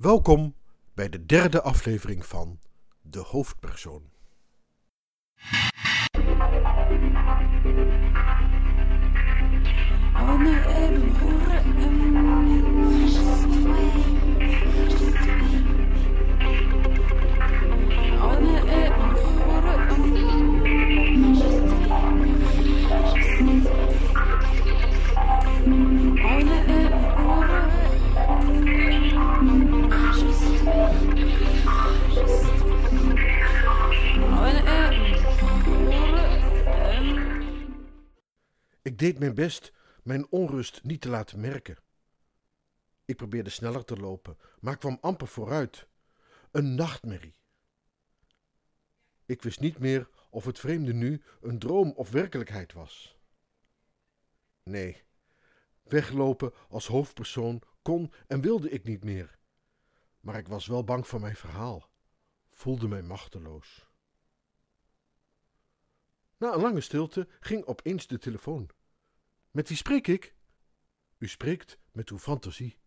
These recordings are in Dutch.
Welkom bij de derde aflevering van De Hoofdpersoon. Deed mijn best mijn onrust niet te laten merken. Ik probeerde sneller te lopen, maar kwam amper vooruit. Een nachtmerrie. Ik wist niet meer of het vreemde nu een droom of werkelijkheid was. Nee, weglopen als hoofdpersoon kon en wilde ik niet meer. Maar ik was wel bang voor mijn verhaal, voelde mij machteloos. Na een lange stilte ging opeens de telefoon. Met wie spreek ik? U spreekt met uw fantasie.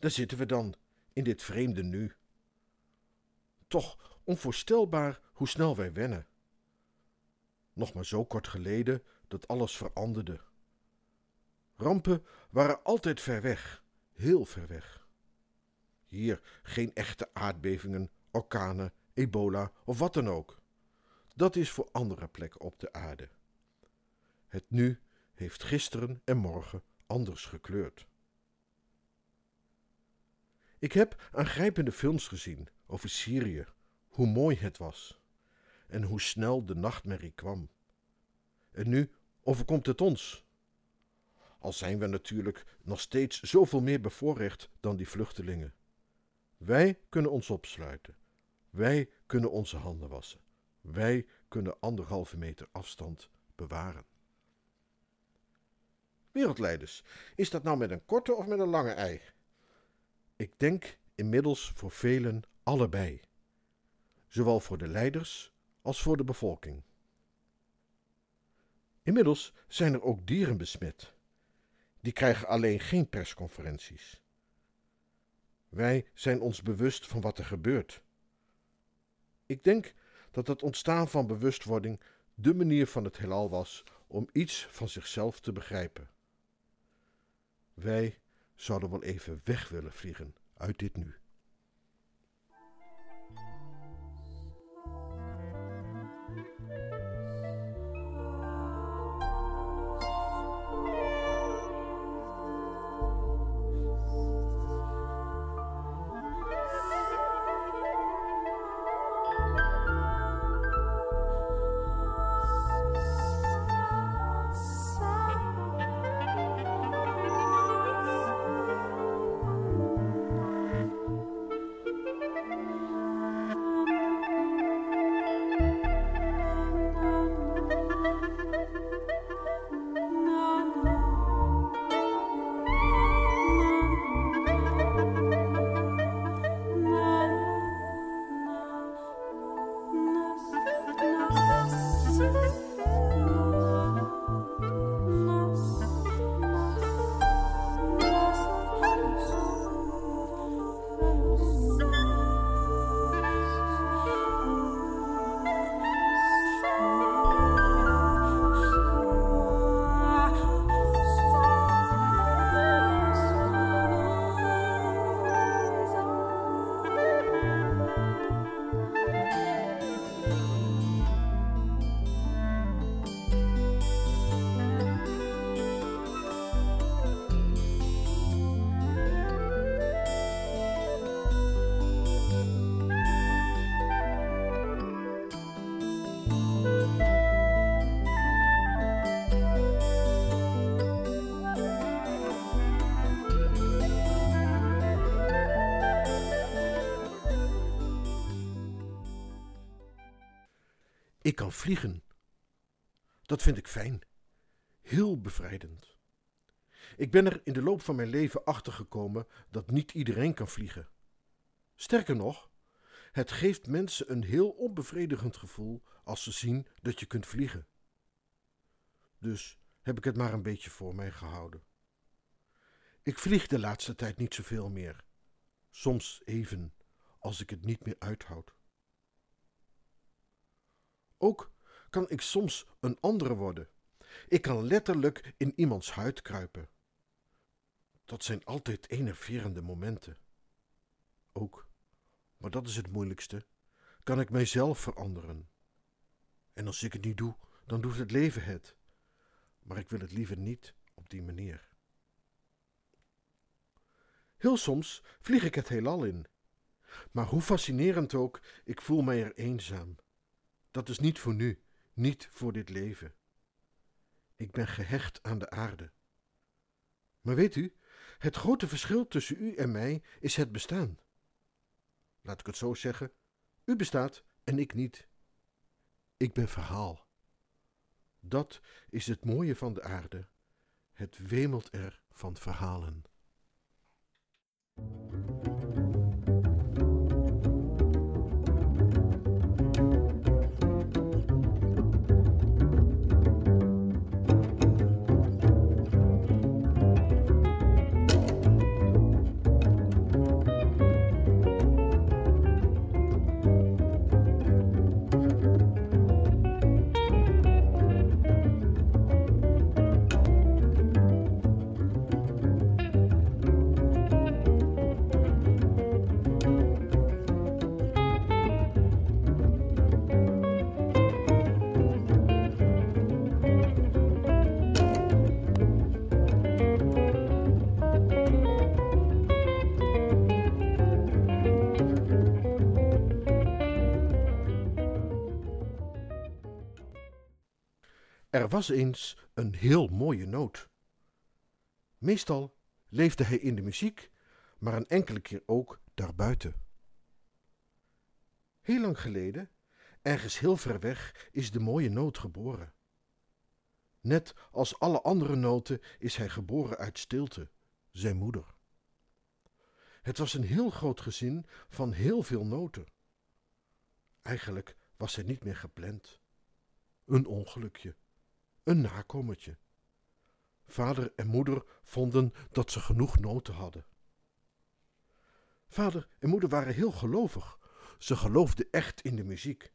Daar zitten we dan, in dit vreemde nu. Toch onvoorstelbaar hoe snel wij wennen. Nog maar zo kort geleden dat alles veranderde. Rampen waren altijd ver weg, heel ver weg. Hier geen echte aardbevingen, orkanen, ebola of wat dan ook. Dat is voor andere plekken op de aarde. Het nu heeft gisteren en morgen anders gekleurd. Ik heb aangrijpende films gezien over Syrië, hoe mooi het was en hoe snel de nachtmerrie kwam. En nu overkomt het ons. Al zijn we natuurlijk nog steeds zoveel meer bevoorrecht dan die vluchtelingen. Wij kunnen ons opsluiten. Wij kunnen onze handen wassen. Wij kunnen anderhalve meter afstand bewaren. Wereldleiders, is dat nou met een korte of met een lange ei? Ik denk inmiddels voor velen allebei, zowel voor de leiders als voor de bevolking. Inmiddels zijn er ook dieren besmet. Die krijgen alleen geen persconferenties. Wij zijn ons bewust van wat er gebeurt. Ik denk dat het ontstaan van bewustwording de manier van het heelal was om iets van zichzelf te begrijpen. Wij zouden wel even weg willen vliegen uit dit nu. Ik kan vliegen. Dat vind ik fijn. Heel bevrijdend. Ik ben er in de loop van mijn leven achter gekomen dat niet iedereen kan vliegen. Sterker nog, het geeft mensen een heel onbevredigend gevoel als ze zien dat je kunt vliegen. Dus heb ik het maar een beetje voor mij gehouden. Ik vlieg de laatste tijd niet zoveel meer. Soms even, als ik het niet meer uithoud. Ook kan ik soms een andere worden. Ik kan letterlijk in iemands huid kruipen. Dat zijn altijd enerverende momenten. Ook, maar dat is het moeilijkste, kan ik mijzelf veranderen. En als ik het niet doe, dan doet het leven het. Maar ik wil het liever niet op die manier. Heel soms vlieg ik het heelal in. Maar hoe fascinerend ook, ik voel mij er eenzaam. Dat is niet voor nu, niet voor dit leven. Ik ben gehecht aan de aarde. Maar weet u, het grote verschil tussen u en mij is het bestaan. Laat ik het zo zeggen: u bestaat en ik niet. Ik ben verhaal. Dat is het mooie van de aarde. Het wemelt er van verhalen. Er was eens een heel mooie noot. Meestal leefde hij in de muziek, maar een enkele keer ook daarbuiten. Heel lang geleden, ergens heel ver weg, is de mooie noot geboren. Net als alle andere noten is hij geboren uit stilte, zijn moeder. Het was een heel groot gezin van heel veel noten. Eigenlijk was hij niet meer gepland. Een ongelukje een nakomertje. Vader en moeder vonden dat ze genoeg noten hadden. Vader en moeder waren heel gelovig. Ze geloofden echt in de muziek.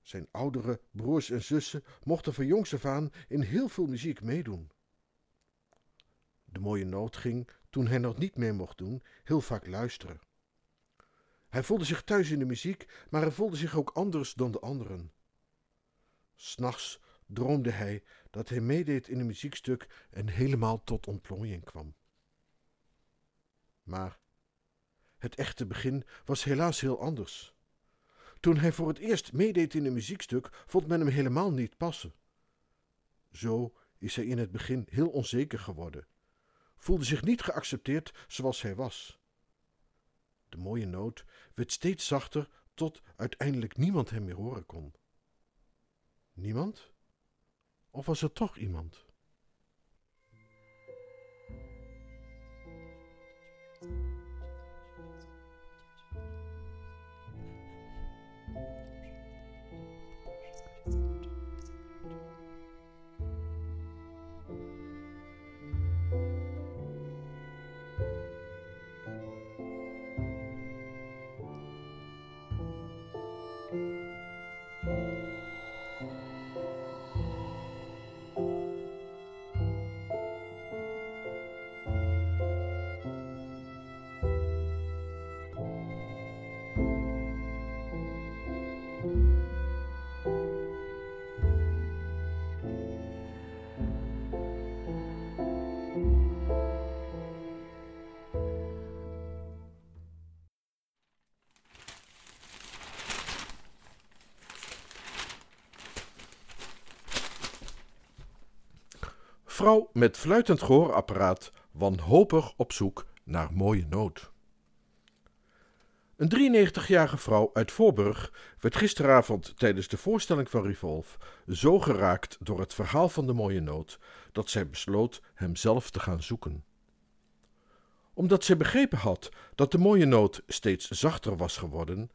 Zijn oudere broers en zussen mochten van jongs af aan in heel veel muziek meedoen. De mooie noot ging, toen hij nog niet meer mocht doen, heel vaak luisteren. Hij voelde zich thuis in de muziek, maar hij voelde zich ook anders dan de anderen. S'nachts droomde hij dat hij meedeed in een muziekstuk en helemaal tot ontplooiing kwam. Maar het echte begin was helaas heel anders. Toen hij voor het eerst meedeed in een muziekstuk, vond men hem helemaal niet passen. Zo is hij in het begin heel onzeker geworden, voelde zich niet geaccepteerd zoals hij was. De mooie noot werd steeds zachter tot uiteindelijk niemand hem meer horen kon. Niemand? Of was er toch iemand? Vrouw met fluitend gehoorapparaat wanhopig op zoek naar mooie noot. Een 93-jarige vrouw uit Voorburg werd gisteravond tijdens de voorstelling van Revolve zo geraakt door het verhaal van de mooie noot dat zij besloot hem zelf te gaan zoeken. Omdat zij begrepen had dat de mooie noot steeds zachter was geworden,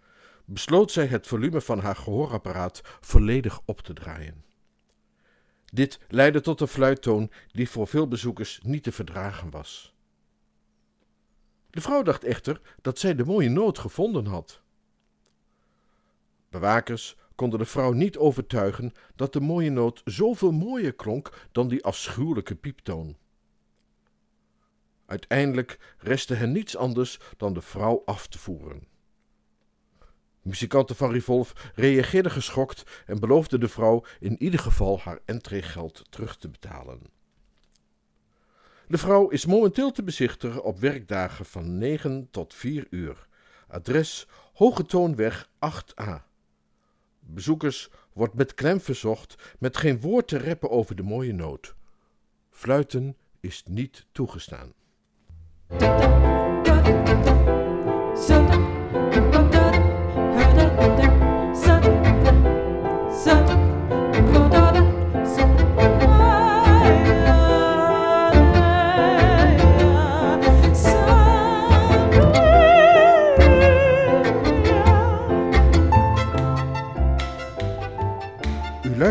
besloot zij het volume van haar gehoorapparaat volledig op te draaien. Dit leidde tot een fluittoon die voor veel bezoekers niet te verdragen was. De vrouw dacht echter dat zij de mooie noot gevonden had. Bewakers konden de vrouw niet overtuigen dat de mooie noot zoveel mooier klonk dan die afschuwelijke pieptoon. Uiteindelijk restte hen niets anders dan de vrouw af te voeren. Muzikanten van Revolve reageerden geschokt en beloofden de vrouw in ieder geval haar entreegeld terug te betalen. De vrouw is momenteel te bezichtigen op werkdagen van 9 tot 4 uur. Adres Hoge Toonweg 8a. Bezoekers wordt met klem verzocht met geen woord te reppen over de mooie noot. Fluiten is niet toegestaan.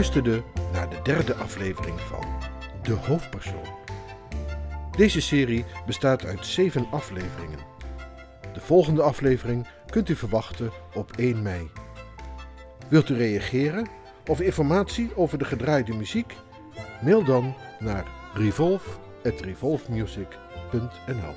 Luisterde naar de derde aflevering van De Hoofdpersoon. Deze serie bestaat uit zeven afleveringen. De volgende aflevering kunt u verwachten op 1 mei. Wilt u reageren of informatie over de gedraaide muziek? Mail dan naar revolve.revolvemusic.nl